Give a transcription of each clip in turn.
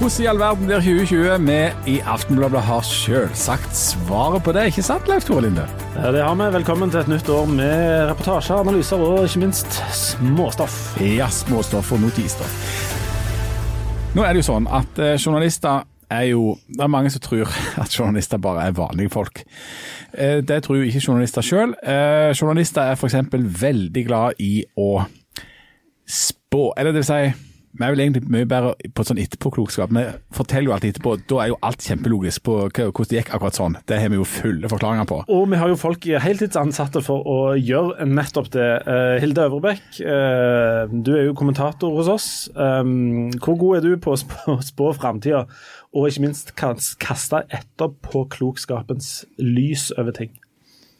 Hvordan i all verden blir 2020? Vi i Aftenbladet har selvsagt svaret på det, ikke sant Leif Tore Linde? Ja, Det har vi. Velkommen til et nytt år med reportasjer, analyser og ikke minst småstoff. Ja, småstoff og notisstoff. Nå er det jo sånn at eh, journalister er jo Det er mange som tror at journalister bare er vanlige folk. Eh, det tror jo ikke journalister sjøl. Eh, journalister er f.eks. veldig glad i å spå, eller det vil si vi er vel egentlig mye bedre på sånn etterpåklokskap. Vi forteller jo alt etterpå. Da er jo alt kjempelogisk på hvordan det gikk akkurat sånn. Det har vi jo fulle forklaringer på. Og vi har jo folk heltidsansatte for å gjøre nettopp det. Uh, Hilde Øvrebekk, uh, du er jo kommentator hos oss. Um, hvor god er du på å spå, spå framtida, og ikke minst kaste etterpåklokskapens lys over ting?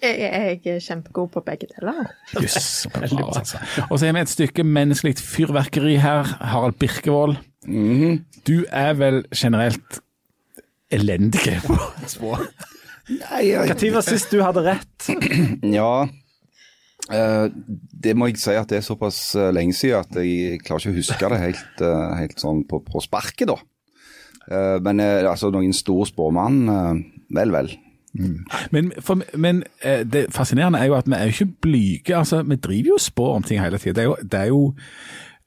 Jeg er kjempegod på begge deler. Jøss, bra, altså. Og så har vi et stykke menneskelig fyrverkeri her. Harald Birkevold. Mm. Du er vel generelt elendig på spå? Når var sist du hadde rett? Ja, eh, det må jeg si at det er såpass eh, lenge siden at jeg klarer ikke å huske det helt, eh, helt sånn på, på sparket, da. Men altså noen stor spåmann, vel, vel. Mm. Men, for, men, eh, det fascinerende er jo at vi er jo ikke blyge. altså Vi driver jo og spår om ting hele tida. Det, det, er jo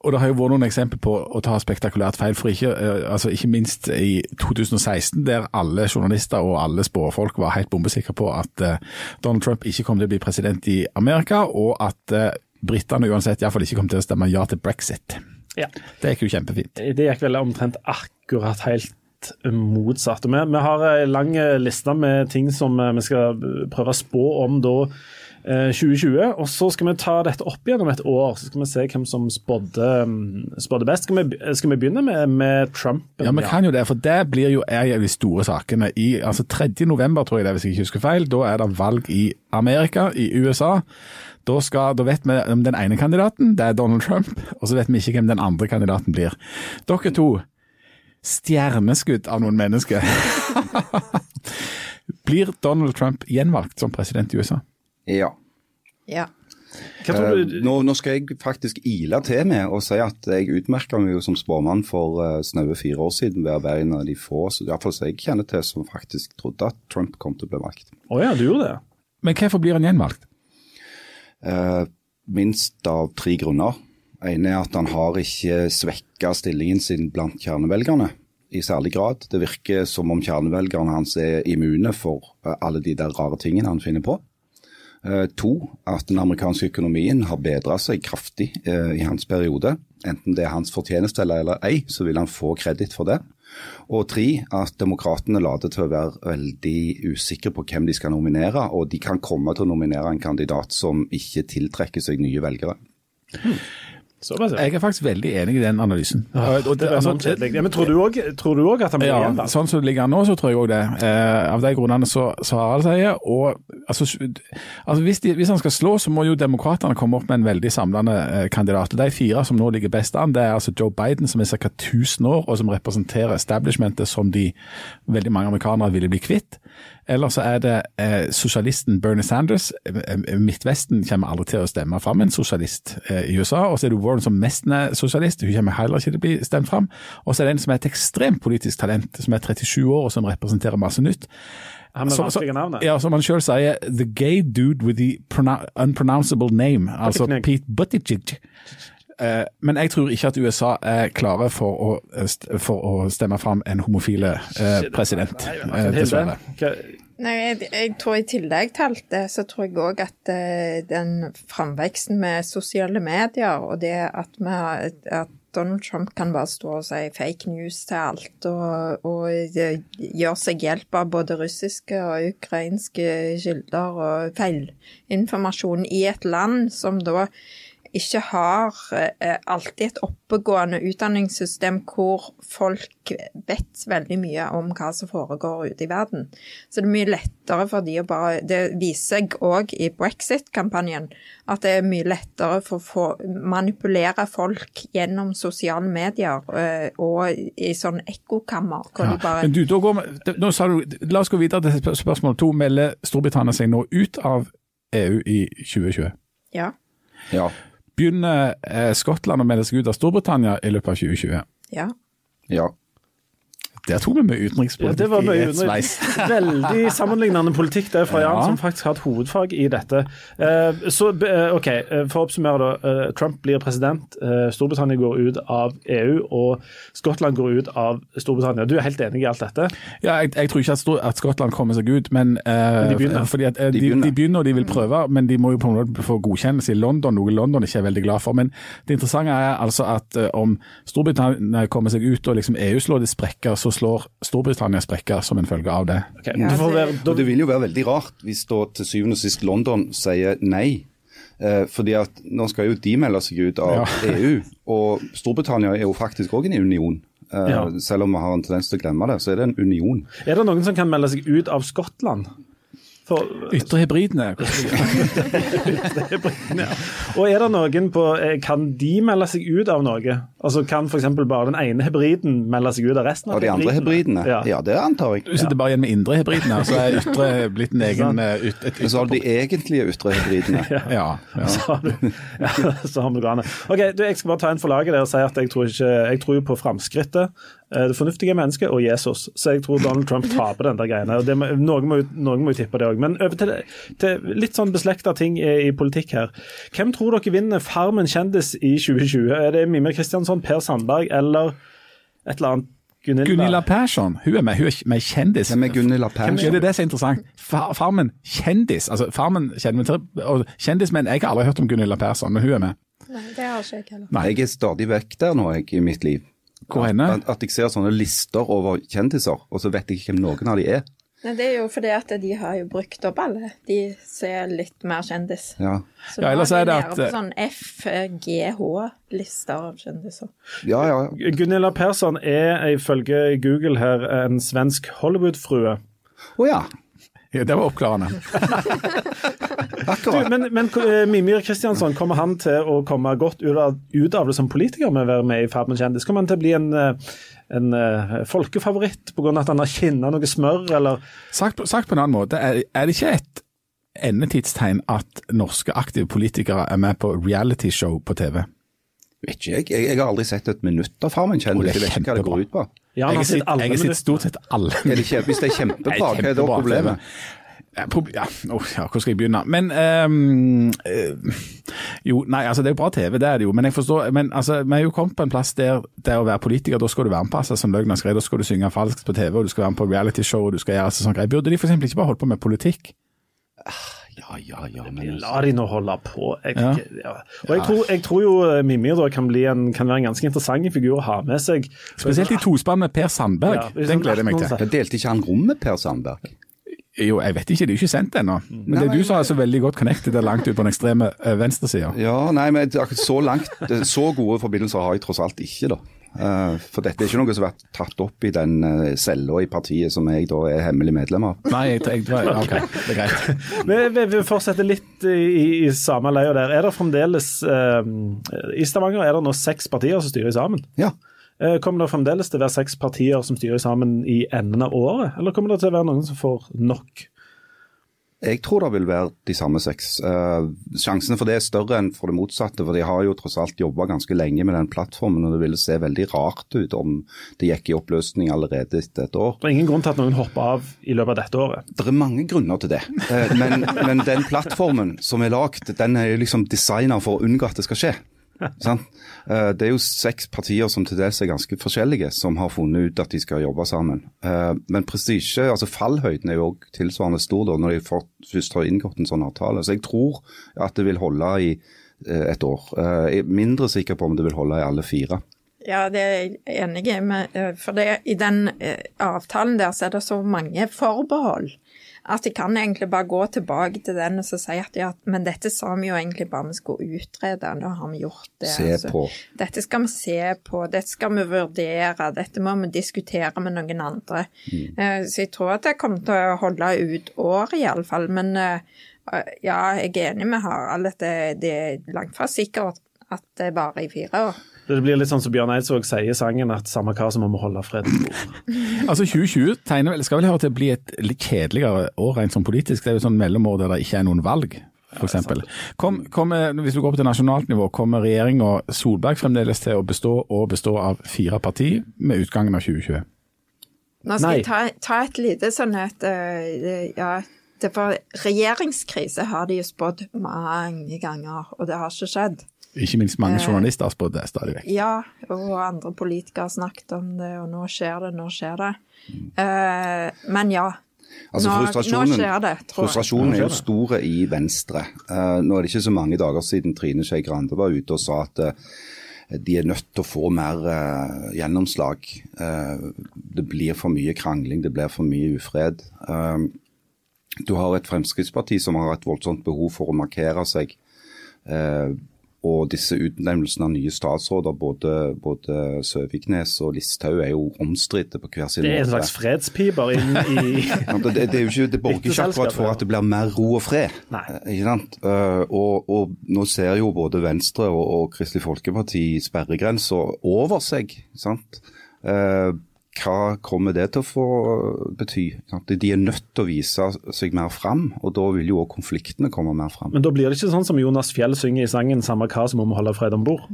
og det har jo vært noen eksempler på å ta spektakulært feil, for ikke, eh, altså ikke minst i 2016, der alle journalister og alle spåfolk var helt bombesikre på at uh, Donald Trump ikke kom til å bli president i Amerika, og at uh, britene uansett iallfall ikke kom til å stemme ja til brexit. Ja. Det gikk jo kjempefint. Det gikk vel omtrent akkurat helt motsatt. Vi, vi har en lang liste med ting som eh, vi skal prøve å spå om da 2020. Eh, og så skal vi ta dette opp igjen om et år, så skal vi se hvem som spådde, mm, spådde best. Skal vi, skal vi, begynne med, med Trump? Ja, vi kan jo det, for det blir jo en av de store sakene. I altså 3. november, tror jeg det, hvis jeg ikke husker feil. Da er det valg i Amerika, i USA. Da, skal, da, vet vi om den ene kandidaten, det er Donald Trump, og så vet vi ikke hvem den andre kandidaten blir. Dere to, stjerneskudd av noen mennesker. Blir Donald Trump gjenvalgt som president i USA? Ja. ja. Du... nå, nå, skal jeg faktisk ile til med å si at jeg utmerka meg som spåmann for uh, snaue fire år siden ved å være en av de få iallfall som jeg kjenner til, som faktisk trodde at Trump kom til å bli valgt. Å oh ja, du gjorde det? Men hvorfor blir han gjenvalgt? Uh, minst av tre grunner ene er at han har ikke svekka stillingen sin blant kjernevelgerne i særlig grad. Det virker som om kjernevelgerne hans er immune for eh, alle de der rare tingene han finner på. Eh, to, at den amerikanske økonomien har bedra seg kraftig eh, i hans periode. Enten det er hans fortjeneste eller ei, så vil han få kreditt for det. Og tre, at demokratene later til å være veldig usikre på hvem de skal nominere, og de kan komme til å nominere en kandidat som ikke tiltrekker seg nye velgere. Hmm. Jeg er faktisk veldig enig i den analysen. Ja, det, det, altså, ja, men Tror du òg at han blir ja, igjen? Sånn som det ligger an nå, så tror jeg òg det. Eh, av de grunnene som Harald sier. Og, altså, altså hvis, de, hvis, han skal slå, så må jo demokratene komme opp med en veldig samlende eh, kandidat. De fire som nå ligger best an, det er altså Joe Biden, som er ca. 1000 år, og som representerer establishmentet som de veldig mange amerikanere ville bli kvitt. Eller så er det eh, sosialisten Bernie Sanders. Eh, eh, Midtvesten kommer aldri til å stemme fram en sosialist eh, i USA. Og så er det Warren som nesten er sosialist, hun kommer heller ikke til å bli stemt fram. Og så er det en som er et ekstremt politisk talent, som er 37 år og som representerer masse nytt. Han med vanskelige navnet. Ja, som han sjøl sier, the gay dude with the unpronounceable name. Altså Pete Buttigieg. Uh, men jeg tror ikke at USA er klare for å, for å stemme fram en homofile uh, president, uh, dessverre. Nei, jeg, jeg, tror I tillegg til alt det, så tror jeg òg at den framveksten med sosiale medier, og det at, vi, at Donald Trump kan bare stå og si fake news til alt, og, og gjøre seg hjelp av både russiske og ukrainske kilder og feilinformasjon i et land som da ikke har eh, alltid et oppegående utdanningssystem hvor folk vet veldig mye om hva som foregår ute i verden. Så det er mye lettere for de å bare Det viser seg òg i brexit-kampanjen at det er mye lettere for å manipulere folk gjennom sosiale medier eh, og i sånn ekkokammer. hvor ja. de bare... Men du, da går vi, nå sa du, La oss gå videre til spørsmål to. Melder Storbritannia seg nå ut av EU i 2020? Ja. ja. Begynner eh, Skottland å melde seg ut av Storbritannia i løpet av 2020? Ja. Ja. Der tok vi mye utenrikspolitikk ja, det var mye i et sveis. Veldig sammenlignende politikk det fra Jan, Ja. som faktisk har et hovedfag i dette. Eh, så eh, OK, eh, for å oppsummere da. Trump blir president, Storbritannia går ut av EU, og Skottland går ut av Storbritannia. Du er helt enig i alt dette? Ja, jeg, jeg tror ikke at, Stor- at Skottland kommer seg ut, men men de begynner. fordi at, de, De begynner. de begynner og de vil prøve, men de må jo på en måte få godkjennelse i London, noe London ikke er veldig glad for. Men det interessante er altså at om Storbritannia kommer seg ut og liksom EU slår det sprekker, så slår Storbritannia sprekker som en følge av det. Ok, du får det- være, Og da, det vil jo være veldig rart hvis da til syvende og sist London sier nei. Eh, fordi at nå skal jo de melde seg ut av EU, og Storbritannia er jo faktisk òg en union. Eh, Ja. Selv om vi har en tendens til å glemme det, så er det en union. er det noen som kan melde seg ut av Skottland? For, Ytre hybridene. ja. Og er det noen på eh, Kan de melde seg ut av noe? Altså Kan f.eks. bare den ene hybriden melde seg ut av resten av Og de andre hybridene, Ja. ja, det antar jeg. Du sitter bare igjen med indre hybridene, og så er ytre blitt en egen eh, ut, et Men så har du de egentlige ytre hybridene. Ja, ja. Så har du, ja, så har vi gående. Ok, du, Jeg skal bare ta en for laget der og si at jeg tror, ikke, jeg tror på framskrittet, det fornuftige mennesket og Jesus. Så jeg tror Donald Trump taper den der greiene. og det må, Noen må, jo- noen må jo tippe det òg. Men over til, til litt sånn beslekta ting i, i politikk her. Hvem tror dere vinner Farmen kjendis i 2020? Er det Mimir Kristiansson, Per Sandberg eller et eller annet Gunilla? Gunilla Persson, hun er med, hun er med kjendis. Hvem er Gunilla Persson? det er det som er interessant. Farmen kjendis. Altså, farmen kjenner vi til, og kjendismenn Jeg har aldri hørt om Gunilla Persson, men hun er med. Nei, det har ikke jeg heller. Nei, Jeg er stadig vekk der nå, jeg, i mitt liv. Hvor henne? At, at jeg ser sånne lister over kjendiser, og så vet jeg ikke hvem noen av de er. Nei, det er jo fordi at de har jo brukt opp alle. De ser litt mer kjendis. Ja, Så Ja, ellers er det at- sånn FGH-lister av kjendiser. ja. ja. Gunilla Persson er ifølge Google her en svensk Hollywood-frue. Å ja. Ja, det var oppklarende. Du, men, men eh, Mimir Kristiansson, kommer han til å komme godt ut av, ut av det som politiker med å være med i Farmen kjendis? Kommer han til å bli en, eh, en eh, folkefavoritt pga. at han har kinna noe smør, eller Sagt, på- sagt på en annen måte, er, er det ikke et endetidstegn at norske aktive politikere er med på realityshow på TV? Vet ikke jeg. jeg. Jeg har aldri sett et minutt av Farmen kjendis. det Jeg vet ikke hva det går ut på. Ja, jeg har sett, stort sett alle. Er det kjempe, hvis det er kjempebra, hva er da problemet? Ja, prob- ja, oh, ja, hvor skal jeg begynne? Men um, Jo, nei, altså det er jo bra TV, det er det jo. Men jeg forstår, men altså, vi er jo kommet på en plass der, det å være politiker, da skal du være med på altså, som Løgner skrev, da skal du synge falskt på TV, og du skal være med på realityshow, og du skal gjøre altså, sånn greier. Burde de f.eks. ikke bare holdt på med politikk? Ja, ja, ja. Men La de nå holde på. Jeg, Ja. ja. Og jeg tror, jeg tror jo eh, Mimir da kan, bli en, kan være en ganske interessant figur å ha med seg. Spesielt i tospann med Per Sandberg. Ja, Den gleder jeg meg til. Jeg delte ikke han rom med Per Sandberg? Jo, jeg vet ikke, det er jo ikke sendt ennå. Men det Nei, er du som er så veldig godt connected det langt ut på den ekstreme uh, venstresida. Ja, nei, men så langt, så gode forbindelser har jeg tross alt ikke, da. Eh, For dette er ikke noe som har vært tatt opp i den eh, cella i partiet som jeg da er hemmelig medlem av. Nei, jeg, jeg, jeg OK, det er greit. Vi, vi, vi fortsetter litt i, i samme leia der. Er det fremdeles eh, I Stavanger er det nå seks partier som styrer sammen. Ja. Eh, Kommer det fremdeles til å være seks partier som styrer sammen i enden av året, eller kommer det til å være noen som får nok? Jeg tror det vil være de samme seks. Eh, sjansene for det er større enn for det motsatte, for de har jo tross alt jobba ganske lenge med den plattformen, og det ville se veldig rart ut om det gikk i oppløsning allerede etter et år. Det er ingen grunn til at noen hopper av i løpet av dette året. Det er mange grunner til det, Eh, men, men den plattformen som er lagd, den er jo liksom designa for å unngå at det skal skje. Eh, Det er jo seks partier som til dels er ganske forskjellige, som har funnet ut at de skal jobbe sammen. Eh, Men prestisje, altså fallhøyden er jo også tilsvarende stor da, når de først har inngått en sånn avtale. Så jeg tror at det vil holde i eh, et år. Jeg er mindre sikker på om det vil holde i alle fire. Ja, det er jeg enig i. For det, i den avtalen der så er det så mange forbehold at de kan egentlig bare gå tilbake til den og så si at ja, men dette sa vi jo egentlig bare vi skulle utrede, nå har vi gjort det. Se altså. på. Dette skal vi se på, dette skal vi vurdere, dette må vi diskutere med noen andre. Mm. Eh, Så jeg tror at det kommer til å holde ut året iallfall. Men eh, ja, jeg er enig med Harald at det, det er langt fra sikkert at det er bare i fire år. Det blir litt sånn som Bjørn Eidsvåg sier i sangen, at samme hva så må vi holde fred. Altså 2020 tegner, vel- skal vel høre til å bli et litt kjedeligere år rent sånn politisk. Det er jo sånn mellomår der det ikke er noen valg, f.eks. Kom, kommer- hvis du går på til nasjonalt nivå, kommer regjeringa Solberg fremdeles til å bestå og bestå av fire partier med utgangen av 2020? Nå skal Nei. jeg ta, ta, et lite sånn et uh, Ja, for regjeringskrise har de jo spådd mange ganger, og det har ikke skjedd. Ikke minst mange uh, journalister har spådd det stadig vekk. Ja, og andre politikere har snakket om det, og nå skjer det, nå skjer det. Uh, men ja, Altså, nå, frustrasjonen, nå det, frustrasjonen er jo stor i Venstre. Uh, nå er det ikke så mange dager siden Trine Skei Grande var ute og sa at uh, de er nødt til å få mer uh, gjennomslag. det blir for mye krangling, det blir for mye ufred. du har et Fremskrittsparti som har et voldsomt behov for å markere seg og disse utnevnelsene av nye statsråder, både, både Søviknes og Listhaug, er jo omstridte på hver sin måte. Det er en slags fredspiper inn i ja, det, det, er jo ikke, det borger ikke akkurat for at det blir mer ro og fred. Nei. Eh, ikke sant? Uh, og, og, nå ser jo både Venstre og, og Kristelig Folkeparti sperregrensa over seg. sant? Hva kommer det til å få bety? De er nødt til å vise seg mer fram, og da vil jo òg konfliktene komme mer fram. Men da blir det ikke sånn som Jonas Fjell synger i sangen 'Samme hva, så må vi holde fred om bord'?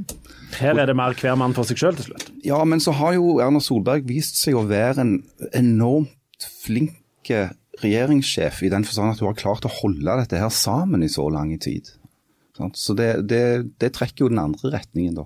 Her er det mer hver mann for seg sjøl til slutt. Ja, men så har jo Erna Solberg vist seg å være en enormt flink regjeringssjef, i den forstand at hun har klart å holde dette her sammen i så lang tid. Så det, det, det trekker jo den andre retningen, da.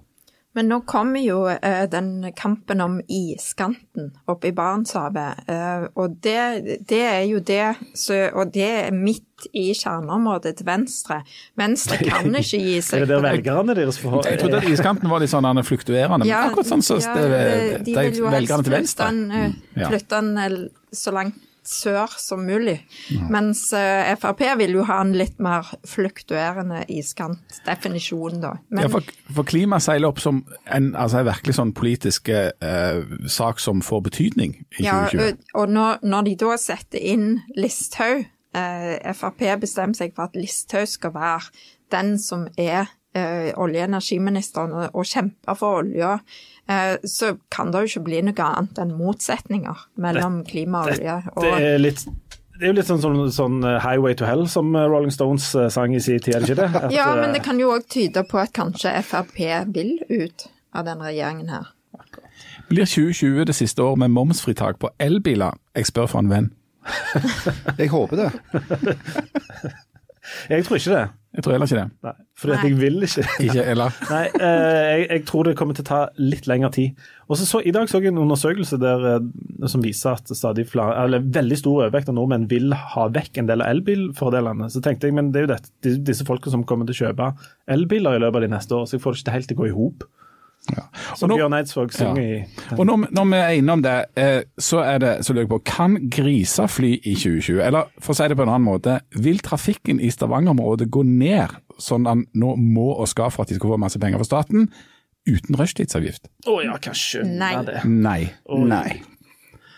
Men nå kommer jo eh, den kampen om iskanten oppe i Barentshavet. Eh, og det, det, er jo det så, Og det er midt i kjerneområdet til Venstre. Venstre kan ikke gi seg. er det der velgerne deres får Jeg trodde at iskanten var litt sånn fluktuerende. Ja, akkurat sånn så ja, det, de, de, de jo helst Venstre. Den, mm. Flytte den så langt sør som mulig. Ja. Mens uh, Frp vil jo ha en litt mer fluktuerende iskantdefinisjon, da. Men, ja, for, for klima seiler opp som en, altså en virkelig sånn politisk uh, sak som får betydning i 2020. Ja, og når, når de da setter inn Listhaug, uh, Frp bestemmer seg for at Listhaug skal være den som er olje- og energiministeren og, og kjemper for olja Eh, så kan det jo ikke bli noe annet enn motsetninger mellom det, klima og olje. Og, det, er litt det er jo litt sånn, sånn, sånn, 'Highway to Hell' som eh, Rolling Stones eh, sang i sin tid, er det ikke det? At, ja, men det kan jo òg tyde på at kanskje Frp vil ut av den regjeringen her. Blir 2020 det siste året med momsfritak på elbiler? Jeg spør for en venn. jeg håper det. jeg tror ikke det. Jeg tror heller ikke det. Nei, fordi at jeg vil ikke. ikke eller? Nei, eh, jeg, jeg, tror det kommer til å ta litt lengre tid. Og så, så I dag så jeg en undersøkelse der, eh, som viser at stadig flere, eller veldig stor overvekt av nordmenn vil ha vekk en del av elbilfordelene. Så tenkte jeg, men det er jo dette, disse folkene som kommer til å kjøpe elbiler i løpet av de neste år, så jeg får det ikke helt til å gå i hop. Ja. Som nå, Bjørn Eidsvåg synger ja. i Og når, når, vi er innom det, eh, så er det så lurer jeg på, kan griser fly i 2020? Eller for å si det på en annen måte, vil trafikken i Stavanger-området gå ned, sånn at nå må og skal for at de skal få masse penger fra staten, uten rushtidsavgift? Å oh, ja, kanskje. Nei. Nei. Oh. Nei.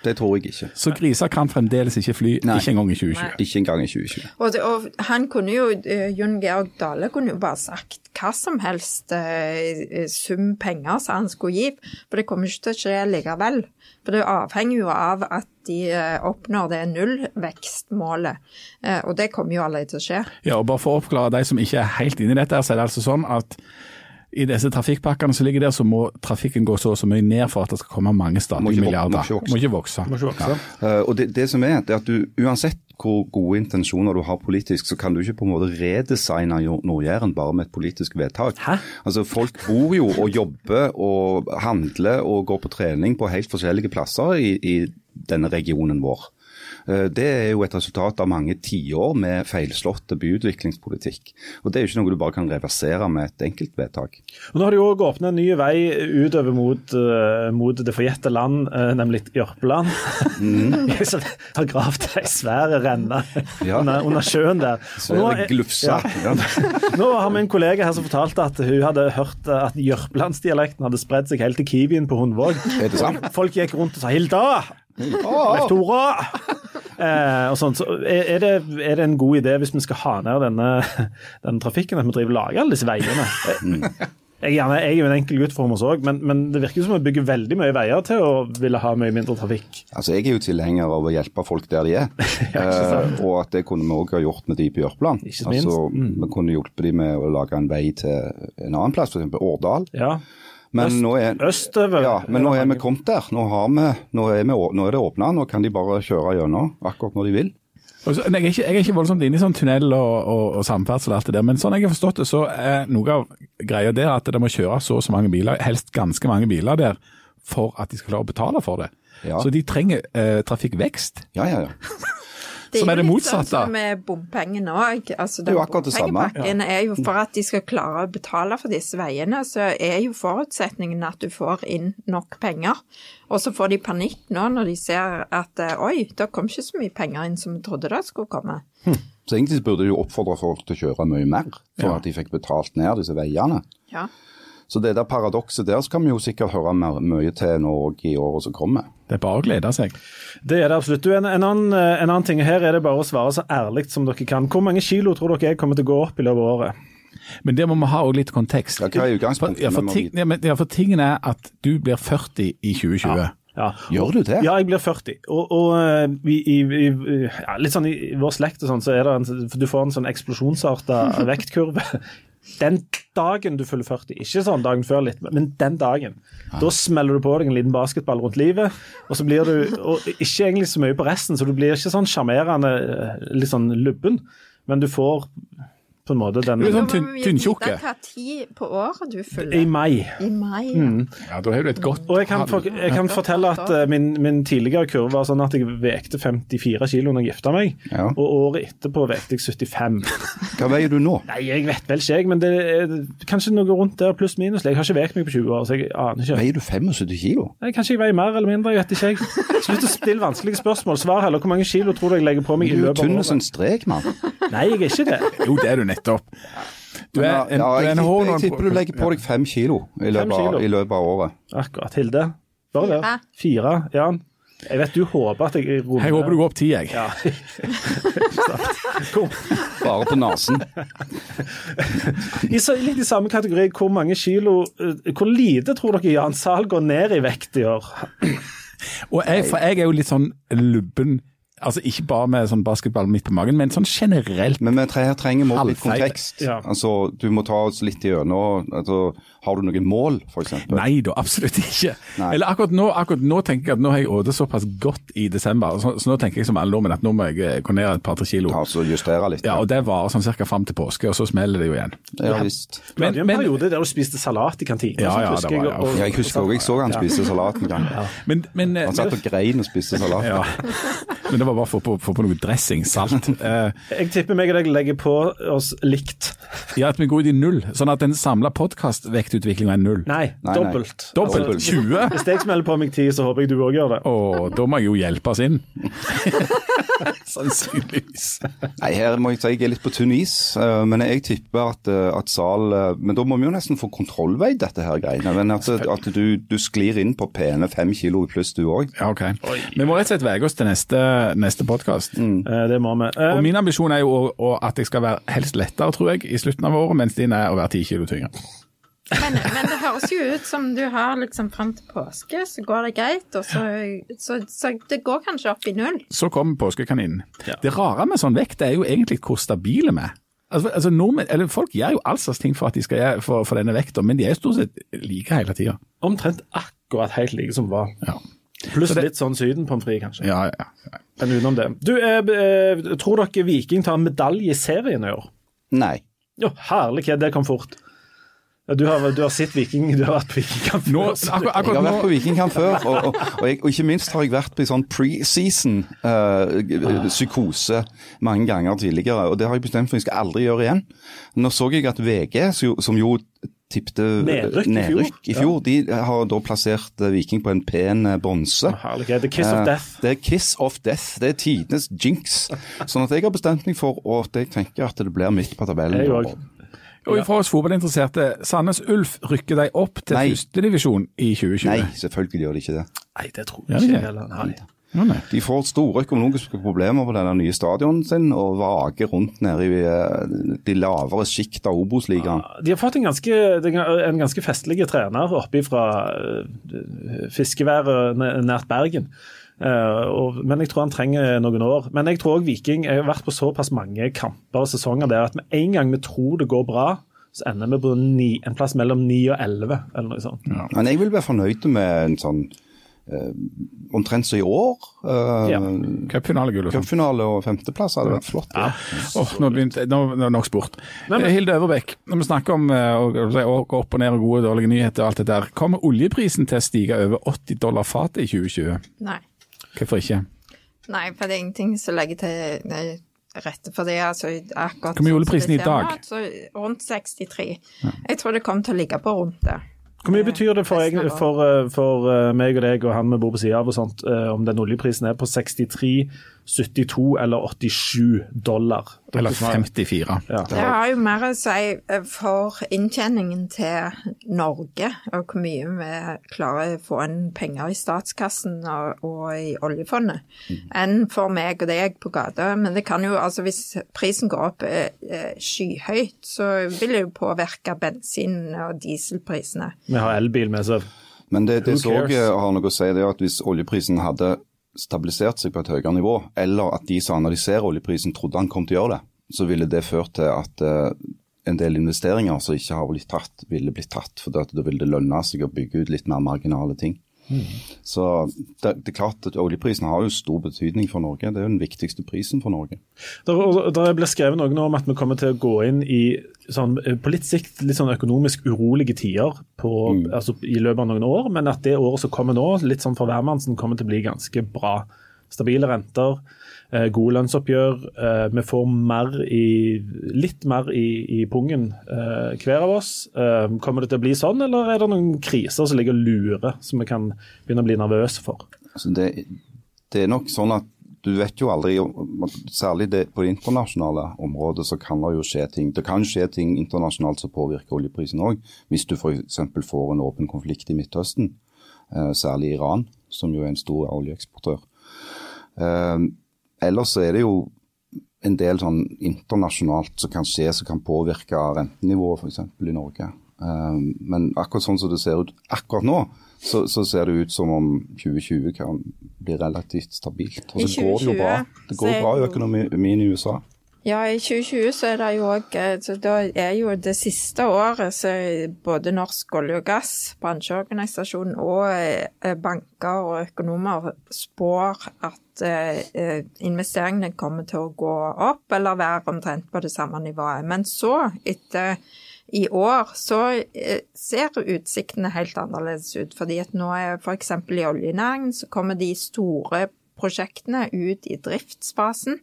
Det tror jeg ikke. Så griser kan fremdeles ikke fly, Nei. ikke engang i 2020? Nei. Ikke engang i 2020. Og, det, og han kunne jo, uh, Jon Georg Dale kunne jo bare sagt hva som helst uh, sum penger som han skulle gi, for det kommer ikke til å skje likevel. For det avhenger jo av at de uh, oppnår det nullvekstmålet, og det kommer jo aldri til å skje. Ja, og bare for å oppklare de som ikke er helt inne i dette, så er det altså sånn at i disse trafikkpakkene som ligger der, så må trafikken gå så og så mye ned for at det skal komme mange statlige milliarder. Må ikke vokse. Må ikke vokse. Ja. Uh, og det, det, som er, det er at du uansett hvor gode intensjoner du har politisk, så kan du ikke på en måte redesigne Nord-Jæren bare med et politisk vedtak. Hæ? Altså Folk bor jo og jobber og handler og går på trening på helt forskjellige plasser i, i denne regionen vår. Eh, det er jo et resultat av mange tiår med feilslåtte byutviklingspolitikk. Og Det er jo ikke noe du bare kan reversere med et enkeltvedtak. Nå har de jo åpnet en ny vei utover mot, uh, mot det forjette land, uh, nemlig Jørpeland. Mm. Som har gravd ei svær renne ja. under, under, sjøen der. Svære glufsa. Ja. Nå har vi en kollega her som fortalte at hun hadde hørt at jørpelandsdialekten hadde spredd seg helt til Kiwien på Hundvåg. Folk gikk rundt og sa 'Hilda'. Oh. Tora! Eh, og sånt. Så er, det, er, det, en god idé hvis vi skal ha ned denne, denne trafikken, at vi driver lager alle disse veiene? Jeg, gjerne, jeg er jo en enkel gutt for oss òg, men, men, det virker som vi bygger veldig mye veier til å ville ha mye mindre trafikk. Altså, Jeg er jo tilhenger av å hjelpe folk der de er, ja, eh, og at det kunne vi òg ha gjort med de på Jørpeland. Altså, mm. Vi kunne hjulpet de med å lage en vei til en annen plass, f.eks. Årdal. Ja. Men Øst, nå er, østover. ja, men nå er vi kommet der. Nå, har vi, nå, er, vi, nå er det åpna. Nå kan de bare kjøre gjennom akkurat når de vil. Så- Jeg er, ikke, jeg er ikke voldsomt inne i sånn tunnel og, og, og samferdsel og alt det der, men sånn jeg har forstått det, så er noe av greia der at det må kjøre så og så mange biler, helst ganske mange biler der, for at de skal klare å betale for det. Ja. Så de trenger eh, trafikkvekst. Ja, ja, ja. Som er det jo litt. Sånn som med bompengene òg. Altså, Det er jo akkurat det samme. Bompengepakken er jo for at de skal klare å betale for disse veiene, så er jo forutsetningen at du får inn nok penger. Og så får de panikk nå når de ser at eh, oi, det kom ikke så mye penger inn som vi trodde det skulle komme. Så egentlig burde de jo oppfordre folk til å kjøre mye mer, for Ja. at de fikk betalt ned disse veiene. Ja. Så det der paradokset der så kan vi jo sikkert høre mer, mye til nå i året som kommer. Det er bare å glede seg. Det er det absolutt. Du, en, en, annen, eh, en annen ting her er det bare å svare så ærlig som dere kan. Hvor mange kilo tror dere jeg kommer til å gå opp i løpet av året? Men det må vi ha også litt kontekst. Ja, hva er utgangspunktet? ja, for, ting, ja, men, ja, for tingen er at du blir 40 i 2020. Ja. Gjør du det? Ja, jeg blir 40. Og, og eh, vi, i, i, ja, litt sånn i vår slekt og sånn, så er det en, du får en sånn eksplosjonsarta vektkurve. Den dagen du fyller 40, ikke sånn dagen før litt, men den dagen. Da smeller du på deg en liten basketball rundt livet, og så blir du og ikke egentlig så mye på resten, så du blir ikke sånn sjarmerende, eh, litt sånn lubben, men du får på en måte den er sånn tynntjukke. hva tid på året du I mai. I mai. Ja. Ja, da har du et godt Og jeg kan, for, jeg kan fortelle at uh, min, min tidligere kurve var sånn at jeg vekte 54 kilo når jeg gifta meg, Ja. og året etterpå vekte jeg 75. Hva veier du nå? Nei, jeg vet vel ikke, jeg, men det er kanskje noe rundt der pluss minus. Jeg har ikke vekt meg på 20 år, så jeg aner ikke. Veier du 75 kilo? Nei, kanskje jeg veier mer eller mindre, jeg vet ikke. jeg. Slutt å stille vanskelige spørsmål. Svar heller. Hvor mange kilo tror du jeg legger på meg i løpet av året. Du er tynn som en strek, mann. Nei, jeg er ikke det. Jo, det er du nettopp. Du er en, ja, du er jeg, en tipper, jeg tipper du legger på deg fem kilo i løpet, kilo. av, i løpet av året. Akkurat. Hilde? Bare det. Fire. Jan? Jeg vet du håper at jeg runder Jeg håper du går opp ti, jeg. Ja. Bare på nesen. I så, litt i samme kategori, hvor mange kilo eh, Hvor lite tror dere Jan Sahl går ned i vekt i år? Og jeg, for jeg er jo litt sånn lubben Altså ikke bare med sånn basketball midt på magen, men sånn generelt. Men vi her trenger vi litt kontekst. Ja. Altså, du må ta oss litt gjennom altså, Har du noen mål, f.eks.? Nei da, absolutt ikke. Nei. Eller akkurat nå, akkurat nå tenker jeg at nå har jeg åtet såpass godt i desember, så, så nå tenker jeg som alle nordmenn at nå må jeg eh, gå ned et par-tre kilo. Ja, så justere litt. Ja, og det varer sånn cirka fram til påske, og så smeller det jo igjen. Ja, visst. Du hadde jo en periode der du spiste salat i kantina. Ja, ja, husker det var- jeg, og- Ja, jeg husker òg jeg så han spiste salat en gang. Men, men, eh, Han satt og grein og spiste salat. ja. men det var bare for å få- få på noe dressing, salt. Eh, Jeg tipper meg og deg legger på oss likt. ja, at vi går ut i null, sånn at den samla podkastvektutviklinga er null. Nei, nei. dobbelt. Dobbelt. Altså, 20? Hvis jeg smeller på meg 10, så håper jeg du òg gjør det. Og da må jeg jo hjelpes inn. Sannsynligvis. Nei, her må jeg si jeg er litt på tynn is, eh, men jeg tipper at, eh, at Sal eh, Men da må vi jo nesten få kontrollvei, dette her greiene. Men at, at du, du sklir inn på pene fem kilo i pluss, du òg. Ja, ok. Vi må rett og slett veie oss til neste, neste podkast. Mm. Det må vi. Og min ambisjon er jo å, å at jeg skal være helst lettere, tror jeg, i slutten av året, mens din er å være ti kilo tyngre. Men, men det høres jo ut som du har liksom fram til påske, så går det greit. Og så, så, så det går kanskje opp i null. Så kommer påskekaninen. Ja. Det rare med sånn vekt er jo egentlig hvor stabile vi er. Altså, altså nordmenn, eller Folk gjør jo all slags ting for at de skal gjøre for, for denne vekta, men de er jo stort sett like hele tida. omtrent akkurat helt like som var. Ja. Pluss litt sånn Syden-pommes frites, kanskje. Ja, ja, ja. Men utenom det. Du, eh, eh, tror dere Viking tar medalje i serien i år? Nei. Jo, herlighet, det kom fort. Ja, Du har, du har sett Viking, du har vært på Vikingkamp før, Nå, akkur, Jeg har vært på Vikingkamp før, og, og, og, jeg, og ikke minst har jeg vært på sånn pre-season-psykose mange ganger tidligere. og Det har jeg bestemt for jeg skal aldri gjøre igjen. Nå så jeg at VG, som jo- tippte Nedrykk i fjor. nedrykk i fjor, de har da plassert eh, Viking på en pen eh, bronse. Det er kiss of Eh, death. Det er kiss of death. Det er tidenes jinx. Sånn at jeg har bestemt meg for at jeg tenker at det blir midt på tabellen. Jeg òg. Og for oss fotballinteresserte, Sandnes Ulf rykker de opp til førstedivisjon i 2020? Nei, selvfølgelig gjør de ikke det. Nei, det tror jeg ikke er. heller. Nei. Nei. De får store økonomiske problemer på denne nye stadionen sin, og vager rundt nede i eh, de lavere sjikt av Obos-ligaen. De har fått en ganske, en ganske festlig trener oppe fra fiskeværet nært Bergen. Eh, og, men jeg tror han trenger noen år. Men jeg tror også Viking Jeg har vært på såpass mange kamper og sesonger der at med en gang vi tror det går bra, så ender vi på ni, en plass mellom 9 og 11, eller noe sånt. Ja. Men jeg vil være fornøyd med en sånn Uh, omtrent som i år. Uh, ja. Cupfinale og femteplass hadde vært flott. Ja. Oh, nå begynte nå, nå nok sport. Men, men, Hilde Øverbekk, når vi snakker om å gå opp og ned og gode og dårlige nyheter og alt det der, kommer oljeprisen til å stige over 80 dollar fatet i 2020? Nei. Hvorfor ikke? Nei, for det er ingenting som legger til nei, rette for det. Altså, akkurat Hvor mye oljeprisen i dag? Så rundt 63. Ja. Jeg tror det kommer til å ligge på rundt det. Hvor mye betyr det for, jeg, for, eh, for, eh, meg og deg og han vi bor på sida av og sånt, eh, om den oljeprisen er på 63, 72 eller 87 dollar? Eller 54. Ja. Det har jo mer å si for inntjeningen til Norge, og hvor mye vi klarer å få inn penger i statskassen og, og i oljefondet, mm. enn for meg og deg på gata. Men det kan jo, altså hvis prisen går opp eh, skyhøyt, så vil det jo påvirke bensin- og dieselprisene. Vi har elbil med, så Men det, det så har noe å si, det er at hvis oljeprisen hadde stabilisert seg på et høyere nivå, eller at de som analyserer oljeprisen trodde han kom til å gjøre det, så ville det ført til at uh, en del investeringer som ikke har blitt tatt, ville blitt tatt. For da ville det lønne seg å bygge ut litt mer marginale ting. Mm. Så det, det, er klart at Oljeprisen har jo stor betydning for Norge. Det er jo den viktigste prisen for Norge. Det ble skrevet noe om at vi kommer til å gå inn i sånn, på litt sikt litt sånn økonomisk urolige tider på, mm. altså, i løpet av noen år, men at det året som kommer nå, litt sånn for hvermannsen, kommer til å bli ganske bra. Stabile renter. Eh, gode lønnsoppgjør. Eh, vi får mer i, litt mer i, i pungen eh, hver av oss. Kommer det til å bli sånn, eller er det noen kriser som ligger og lurer, som vi kan begynne å bli nervøse for? Altså det, det, er nok sånn at du vet jo aldri, særlig det, på det internasjonale området, så kan det jo skje ting. Det kan skje ting internasjonalt som påvirker oljeprisen òg. Hvis du f.eks. får en åpen konflikt i Midtøsten, særlig Iran, som jo er en stor oljeeksportør. Ellers så er det jo en del sånn internasjonalt som kan skje som kan påvirke rentenivået f.eks. i Norge. Um, men akkurat sånn som det ser ut akkurat nå, så, så, ser det ut som om 2020 kan bli relativt stabilt. Og så går det jo bra. Det går bra i økonomien i USA. Ja, i 2020 så er det jo òg eh, Da er jo det siste året så både Norsk olje og gass, bransjeorganisasjonen og eh, banker og økonomer spår at eh, investeringene kommer til å gå opp eller være omtrent på det samme nivået. Men så, etter i år, så ser utsiktene helt annerledes ut. fordi at nå er f.eks. i oljenæringen så kommer de store prosjektene ut i driftsfasen.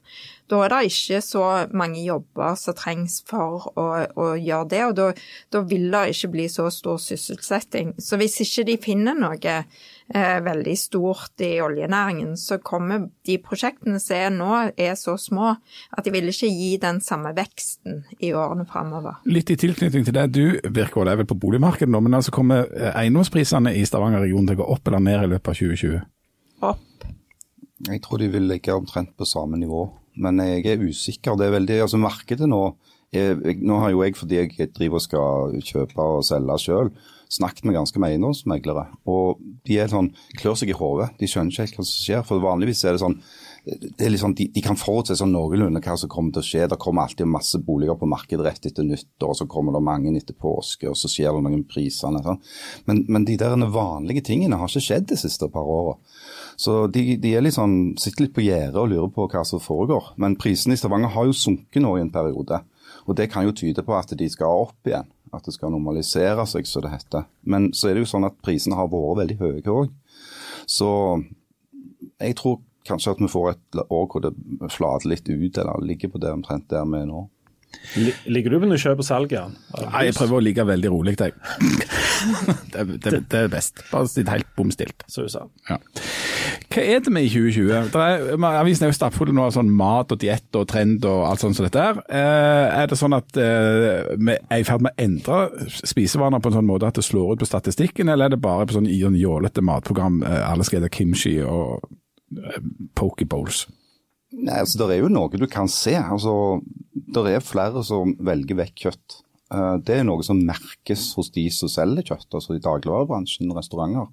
Da er det ikke så mange jobber som trengs for å, å gjøre det, og da, da, vil det ikke bli så stor sysselsetting. Så hvis ikke de finner noe eh, veldig stort i oljenæringen, så kommer de prosjektene som er nå, er så små at de vil ikke gi den samme veksten i årene framover. Litt i tilknytning til det du virker er vel på boligmarkedet nå, men altså kommer eiendomsprisene i Stavanger-regionen til å gå opp eller ned i løpet av 2020? Jeg tror de vil ligge omtrent på samme nivå, men jeg er usikker. Det er veldig, altså Markedet nå jeg, Nå har jo jeg, fordi jeg driver og skal kjøpe og selge sjøl, snakket med ganske mange eiendomsmeglere. Og de er sånn, klør seg i hodet. De skjønner ikke helt hva som skjer. For vanligvis er det sånn det liksom, de, de, kan forutse sånn noenlunde hva som kommer til å skje. Det kommer alltid masse boliger på markedet rett etter nyttår, så kommer det mange etter påske, og så skjer det noe med prisene. Sånn. Men, men, de der vanlige tingene har ikke skjedd de siste par åra. Så de, de litt sånn, sitter litt på gjerdet og lurer på hva som foregår. Men prisene i Stavanger har jo sunket nå i en periode. Og det kan jo tyde på at de skal opp igjen. At det skal normalisere seg, som det heter. Men så er det jo sånn at prisene har vært veldig høye òg. Så jeg tror kanskje at vi får et år hvor det flater litt ut, eller ligger på det omtrent der vi er nå. Ligger du noe kjøp og salg? Ja? Nei, jeg prøver å ligge veldig rolig, jeg. det, det, det, er best. Bare sitt helt bom stilt. Ja. Hva er det med i 2020? Er, avisen er jo stappfull av sånn mat og diett og trend og alt sånt som dette her. Eh, er det sånn at eh, vi er i ferd med å endre spisevaner på en sånn måte at det slår ut på statistikken, eller er det bare på sånn jålete matprogram eh, alle skal spise kimchi og poke bowls? Nei, altså Det er jo noe du kan se. altså Det er flere som velger vekk kjøtt. Eh, det er noe som merkes hos de som selger kjøtt, altså i dagligvarebransjen, restauranter.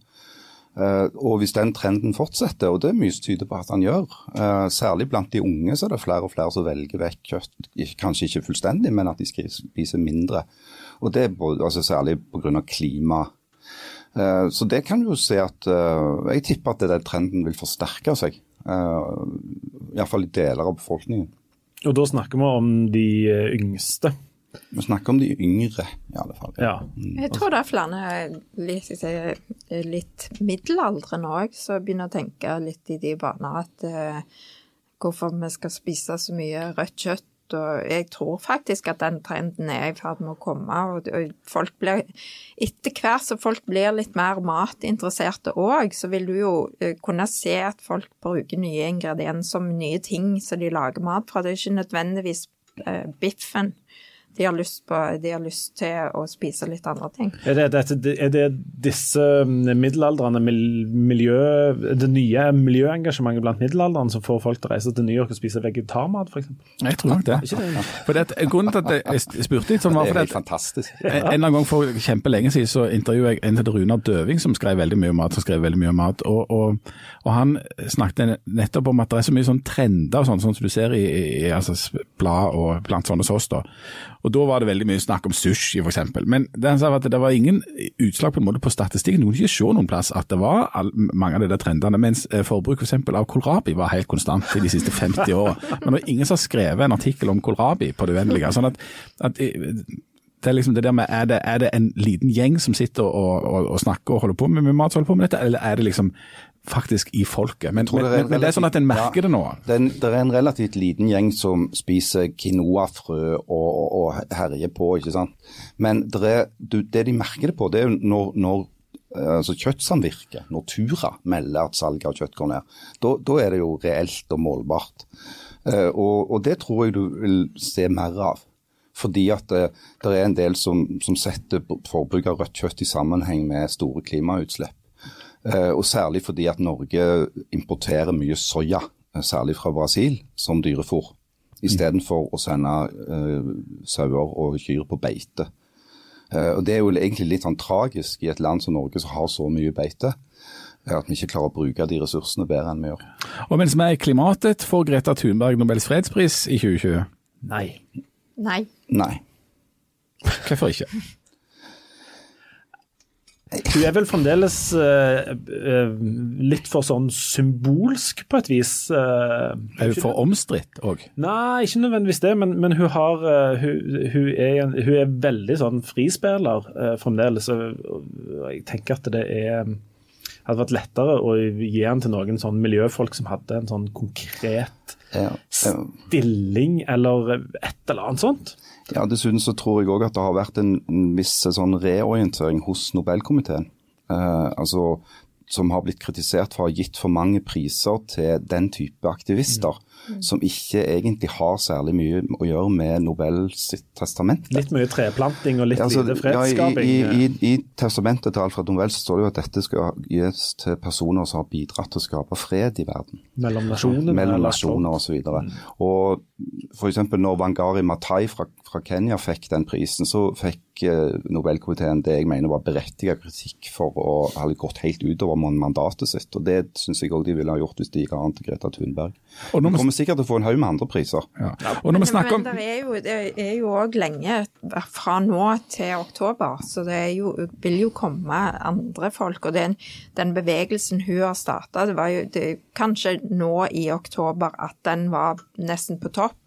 Eh, og Hvis den trenden fortsetter, og det er mye som tyder på at han gjør, eh, særlig blant de unge så er det flere og flere som velger vekk kjøtt. Kanskje ikke fullstendig, men at de spiser mindre. Og det er både, altså særlig pga. klima. Så det kan jo se at Jeg tipper at den trenden vil forsterke seg. Iallfall i deler av befolkningen. Og da snakker vi om de yngste? Vi snakker om de yngre, i alle fall. Ja. Mm. Jeg tror det er flere litt, litt middelaldrende òg som begynner å tenke litt i de baner at uh, hvorfor vi skal spise så mye rødt kjøtt. Og jeg tror faktisk at den trenden er i ferd med å komme. og folk blir, Etter hvert som folk blir litt mer matinteresserte òg, så vil du jo eh, kunne se at folk bruker nye ingredienser som nye ting som de lager mat fra. Det er ikke nødvendigvis eh, biffen de har, på, de har lyst, til å spise litt andre ting. Er det, det, er det disse mm, middelaldrende miljø, det nye miljøengasjementet blant middelaldrende som får folk til å reise til New York og spise vegetarmat, f.eks.? Jeg tror nok det. det? For det, grunnen til at jeg spurte litt sånn var fordi fantastisk. En eller annen gang for kjempelenge siden så intervjuet jeg en til Runar Døving som skrev veldig mye om mat. som skrev veldig mye om mat, og, og, og, han snakket nettopp om at det er så mye sånn trender, sånn, sånn som du ser i, i altså, blad og blant sånne som oss. da. Og Da var det veldig mye snakk om sushi f.eks. Men det, han sa at det var ingen utslag på en måte på statistikken. Du kunne ikke se noen plass at det var all, mange av de der trendene. Mens eh, forbruk for eksempel, av kålrabi var helt konstant i de siste 50 åra. Men det var ingen som har skrevet en artikkel om kålrabi på det uendelige. Sånn at, at eh, det er liksom det der med, er det, er det en liten gjeng som sitter og, og, og snakker og holder på med, med mat, holder på med dette, eller er det liksom faktisk i folket. Men, men, det, men det er sånn at en merker ja, det nå? Det er, en, det er, en, relativt liten gjeng som spiser quinoa-frø og, og, herjer på, ikke sant. Men det, er, det, de merker det på, det er når, når eh, altså kjøttsamvirket, når Tura melder at salget av kjøtt går ned. Da, da er det jo reelt og målbart. Uh, og, og, det tror jeg du vil se mer av. Fordi at det, eh, det er en del som, som setter forbruk av rødt kjøtt i sammenheng med store klimautslipp. Eh, og særlig fordi at Norge importerer mye soya, eh, særlig fra Brasil, som dyrefôr. Istedenfor å sende uh, sauer og kyr på beite. Uh, og Det er jo egentlig litt sånn tragisk i et land som Norge som har så mye beite. At vi ikke klarer å bruke de ressursene bedre enn vi gjør. Og mens vi er i klimatet, får Greta Thunberg Nobels fredspris i 2020? Nei. Nei. Nei. Hvorfor ikke? Hun er vel fremdeles uh, uh, litt for sånn symbolsk, på et vis. Uh, er hun for omstridt òg? Nei, ikke nødvendigvis det, men, men hun, har, hun, hun, er en, hun, er veldig sånn frispiller fremdeles. Jeg tenker at det er hadde vært lettere å gi den til noen sånn miljøfolk som hadde en sånn konkret stilling eller et eller annet sånt. Ja, Dessuten så tror jeg òg at det har vært en, en viss sånn reorientering hos Nobelkomiteen. Eh, altså, som har blitt kritisert for å ha gitt for mange priser til den type aktivister. Mm som ikke egentlig har særlig mye å gjøre med Nobels testament. Litt mye treplanting og litt altså, lite fredsskaping? Ja, i, i, i, testamentet til Alfred Nobel så står det jo at dette skal gis til personer som har bidratt til å skape fred i verden. Mellom nasjoner? Mellom nasjoner osv. Mm. Og f.eks. når Wangari Matai fra, fra Kenya fikk den prisen, så fikk Eh, Nobelkomiteen det jeg mener var berettiget kritikk for å ha gått helt utover mandatet sitt. og Det syns jeg òg de ville ha gjort hvis de ga an til Greta Thunberg. Og vi kommer sikkert til å få en haug med andre priser. Ja. Og når vi snakker om... Det er jo, jo òg lenge fra nå til oktober, så det jo, vil jo komme andre folk. Og den, den bevegelsen hun har starta, det var jo det, kanskje nå i oktober at den var nesten på topp.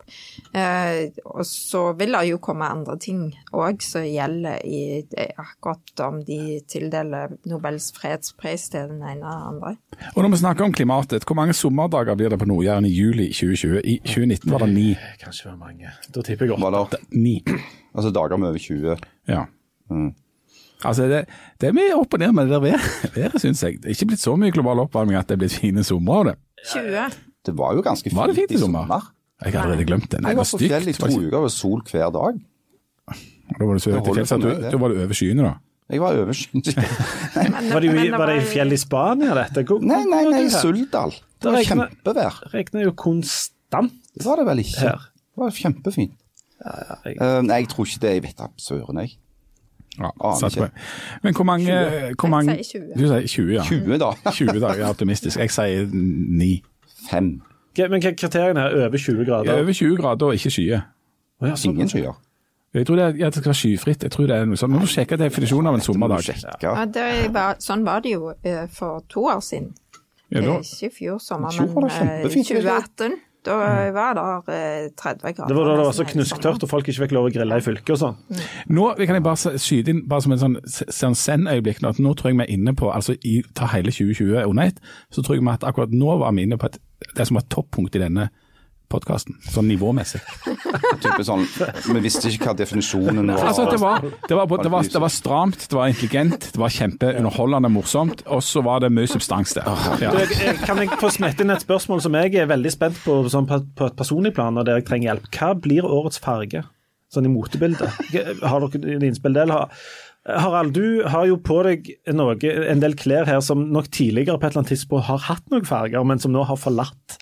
Eh, og så vil det jo komme andre ting òg som gjelder i akkurat om de tildeler Nobels fredspris til den ene eller andre. Og når vi snakker om klimatet, hvor mange sommerdager blir det på Nord-Jæren i juli 2020? I 2019 var det ni. Kanskje det var mange. Da tipper jeg åtte. Ni. Altså dager med over 20. Ja. Mm. Altså det, det, er mye opp og ned med det der været, været syns jeg. Det er ikke blitt så mye global oppvarming at det er blitt fine somre av det. 20. Det var jo ganske fint, var det fint i sommer. sommer. Jeg har allerede glemt det. Nei, jeg var på fjell i to uker og sol hver dag. Da var, det så du, da var du over skyene, da? Jeg var over skyene. var, det, var det i fjell i Spania, dette? Hvor, nei, nei, nei, i Suldal. Det var kjempevær. Regner jo konstant. Det var det vel ikke. Her. Det var kjempefint. Ja, ja, jeg... Uh, nei, jeg tror ikke det. Jeg vet da søren, jeg. Ja, ikke. Men hvor mange, Hvor mange jeg sier 20. Du sier 20, ja. 20 da. 20 da, jeg er optimistisk. Jeg sier 9. 5. Men hva kriteriene er over 20 grader? Over 20 grader og ikke skyer. Oh, ja, Ingen skyer. Jeg tror det, er, ja, det skal være skyfritt. Jeg tror det er noe sånt. Må du sjekke definisjonen av en sommerdag. Ja, var, sånn var det jo uh, for to år siden. Ja, da, ikke i fjor sommer, men i 2018. Da var det 30 grader. Det var da det var så knusktørt og folk ikke fikk lov å grille i fylket og sånn. Mm. Nå kan jeg bare skyte inn bare som en sånn, sånn send-øyeblikk. Nå tror jeg vi er inne på altså i, ta hele 2020 under ett, så tror jeg vi at akkurat nå var vi inne på et, det som var toppunkt i denne podkasten, sånn nivåmessig. sånn, Vi visste ikke hva definisjonen var. Altså, det, var, det, var, det, var, det var stramt, det var intelligent, det var kjempeunderholdende morsomt, og så var det mye substans der. Ja. Kan jeg få smette inn et spørsmål som jeg er veldig spent på sånn på, på et personlig plan, og der jeg trenger hjelp. Hva blir årets farge, sånn i motebildet? Har dere en innspill der? Harald, du har jo på deg noe, en del klær her som nok tidligere på et eller annet tidspunkt har hatt noen farger, men som nå har forlatt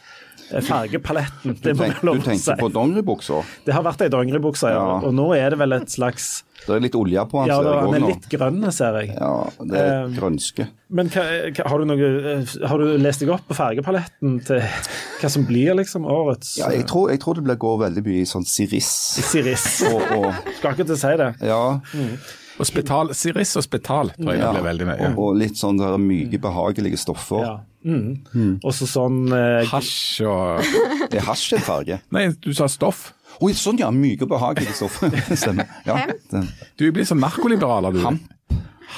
Eh, fargepaletten. Du, tenk, du tenker på dongeribuksa? Det har vært ei dongeribukse, ja. Og nå er det vel et slags Det er litt olje på den, ja, ser jeg òg nå. Ja, den er litt grønn, ser jeg. Ja, det er eh, grønske. Men hva, har, du noe, eh, har, du lest deg opp på fargepaletten til hva som blir liksom årets Ja, jeg tror, jeg tror det blir går veldig mye i sånn siris. Siris. og, og, Skal ikke til å si det. Ja. Mm. Og spetal, Siris og spetal tror jeg ja. blir veldig mye. Og, og litt sånn der myke, behagelige stoffer. Ja. Mm. Mm. Og så sånn eh, Hasj og Er hasj en farge? Nei, du sa stoff. Oi, sånn ja. Myke og behagelige stoffer. Stemmer. Ja, du blir sånn narkoliberaler, du. Hamp.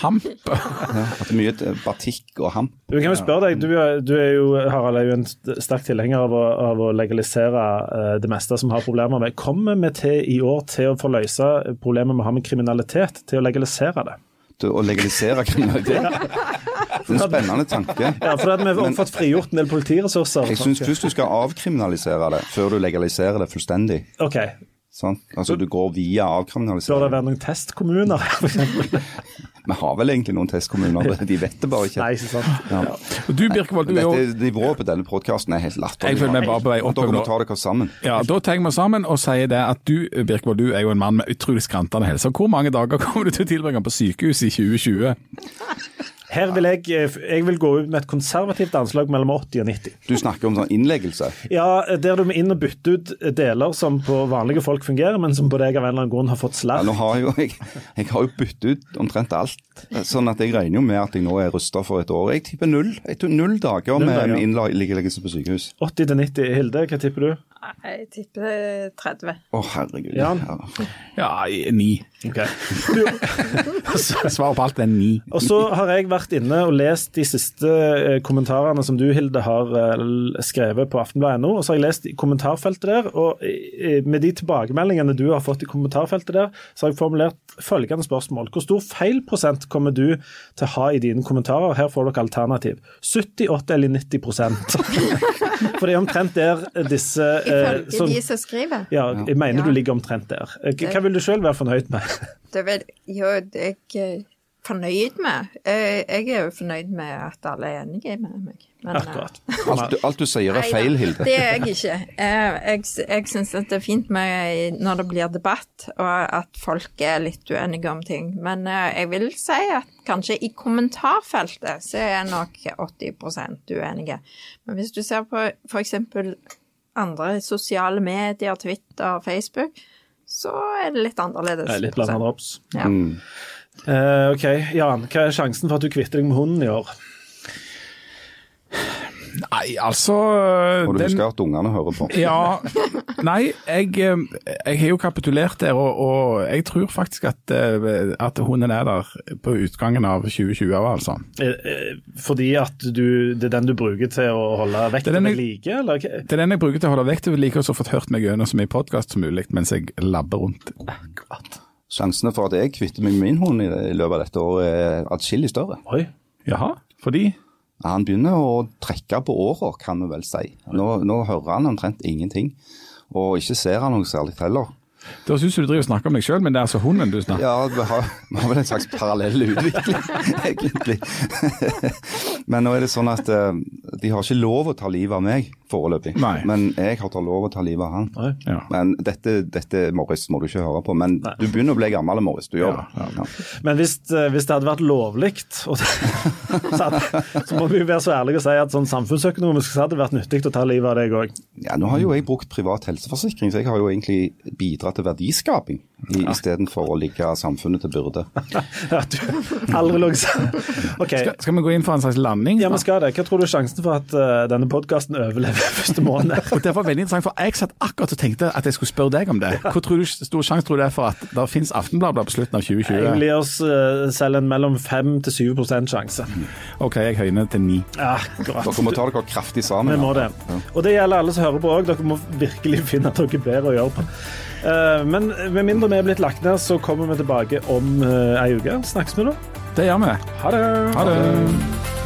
Hamp. ja, at er mye batikk og hamp. Du kan jo spørre deg, du, du er jo, Harald, er jo en sterk tilhenger av å, av å legalisere uh, det meste som har problemer med. Kommer vi til i år til å få løse problemet vi har med kriminalitet, til å legalisere det? Til å legalisere kriminalitet? Det er en spennende tanke. Ja, for Vi har fått frigjort en del politiressurser. Jeg syns først du skal avkriminalisere det, før du legaliserer det fullstendig. Ok, Sånn? Altså Du går via avkriminalisering. Bør det være noen testkommuner, f.eks.? Vi har vel egentlig noen testkommuner, de vet det bare ikke. Nei, ikke sant. Ja. Og du, Birkevold, du er jo... Nivået på denne podkasten er helt latterlig. Jeg føler meg bare på vei opp. Dere må ta dere sammen. Ja, Da tar vi sammen og sier det at du Birkevold, du er jo en mann med utrolig skrantende helse. Hvor mange dager kommer du til å tilbringe på sykehus i 2020? Her vil jeg, eh, jeg vil gå ut med et konservativt anslag mellom 80 og 90. Du snakker om sånn innleggelse? Ja, der du må inn og bytte ut deler som på vanlige folk fungerer, men som på deg av en eller annen grunn har fått slarv. Ja, nå har jeg, jeg, jeg har jo byttet ut omtrent alt, sånn at jeg regner jo med at jeg nå er rusta for et år. Jeg tipper null. Jeg tipper null dager null med innleggelse på sykehus. 80 til 90. Hilde, hva tipper du? Jeg tipper 30. Å, herregud. Jan? ja 9. Okay. Svaret på alt er ni. Og så har jeg vært inne og lest de siste eh, kommentarene som du, Hilde, har eh, skrevet på aftenbladet.no. Og så har jeg lest i kommentarfeltet der, og med de tilbakemeldingene du har fått i kommentarfeltet der, så har jeg formulert følgende spørsmål. Hvor stor feilprosent kommer du til å ha i dine kommentarer? Her får dere alternativ. 70, 80 eller 90% For det er omtrent der disse Ifølge eh, de som skriver? Ja, jeg mener ja. du ligger omtrent der. Eh, hva vil du sjøl være fornøyd med? Det vil, jo, jeg er fornøyd med Jeg er jo fornøyd med at alle er enige med meg. Men, Akkurat. Alt du, alt du, sier er feil, Hilde. Det er jeg ikke. Jeg, jeg syns det er fint med når det blir debatt, og at folk er litt uenige om ting. Men jeg vil si at kanskje i kommentarfeltet så er nok 80% uenige. Men hvis du ser på f.eks andre sosiale medier, Twitter, Facebook, så er det litt annerledes. Det er litt blant annet. Ja. Mm. Uh, OK, Jan. Hva er sjansen for at du kvitter deg med hunden i år? Nei, altså Må du huske at ungene hører på? Ja. Nei, jeg, eh, jeg har jo kapitulert der, og, og jeg tror faktisk at, eh, at, hunden er der på utgangen av 2020, altså. Eh, fordi at du, det er den du bruker til å holde vekten ved like? Eller? Det er den jeg bruker til å holde vekten ved like, og så fått hørt meg gjennom så mye podkast som mulig mens jeg labber rundt. Akkurat. Sjansene for at jeg kvitter meg med min hund i, løpet av dette året er atskillig større. Oi, jaha, fordi? Han begynner å trekke på åra, kan vi vel si. Nå, nå, hører han omtrent ingenting, og ikke ser han noe særlig heller. Da syns du du driver og snakker om deg sjøl, men det er altså hunden du snakker Ja, vi har, vi har vel en slags parallell utvikling, egentlig. men nå er det sånn at uh, de har ikke lov å ta livet av meg, foreløpig. Nei. Men jeg har tatt lov å ta livet av han. Ja. Men dette, dette, Morris, må du ikke høre på. Men Nei. du begynner å bli gammel, Morris. Du gjør Ja, det. Ja. Men hvis, eh, hvis det hadde vært lovlig, så, så må vi være så ærlige og si at sånn samfunnsøkonomisk så hadde det vært nyttig å ta livet av deg òg. Ja, nå har jo jeg brukt privat helseforsikring, så jeg har jo egentlig bidratt til verdiskaping i- istedenfor å ligge samfunnet til byrde. Ja, du aldri sånn. Skal, skal vi gå inn for en slags landing? Ja, vi skal det. Hva tror du er sjansen for at uh, denne podkasten overlever første måned? Og Det var veldig interessant, for jeg satt akkurat og tenkte at jeg skulle spørre deg om det. Hvor tror du stor sjanse tror du det er for at det finnes Aftenbladet på slutten av Jeg 2020? vil gi oss eh, selv en mellom 5 til 7% sjanse. OK, jeg høyner til 9. Akkurat. Dere må ta dere kraftig sammen. Vi må det. Og det gjelder alle som hører på òg. Dere må virkelig finne dere bedre å gjøre på. Eh, Men med mindre vi er blitt lagt ned, så kommer vi tilbake om eh, ei uke. Snakkes vi da. Det gjør vi. Ha det. Ha det.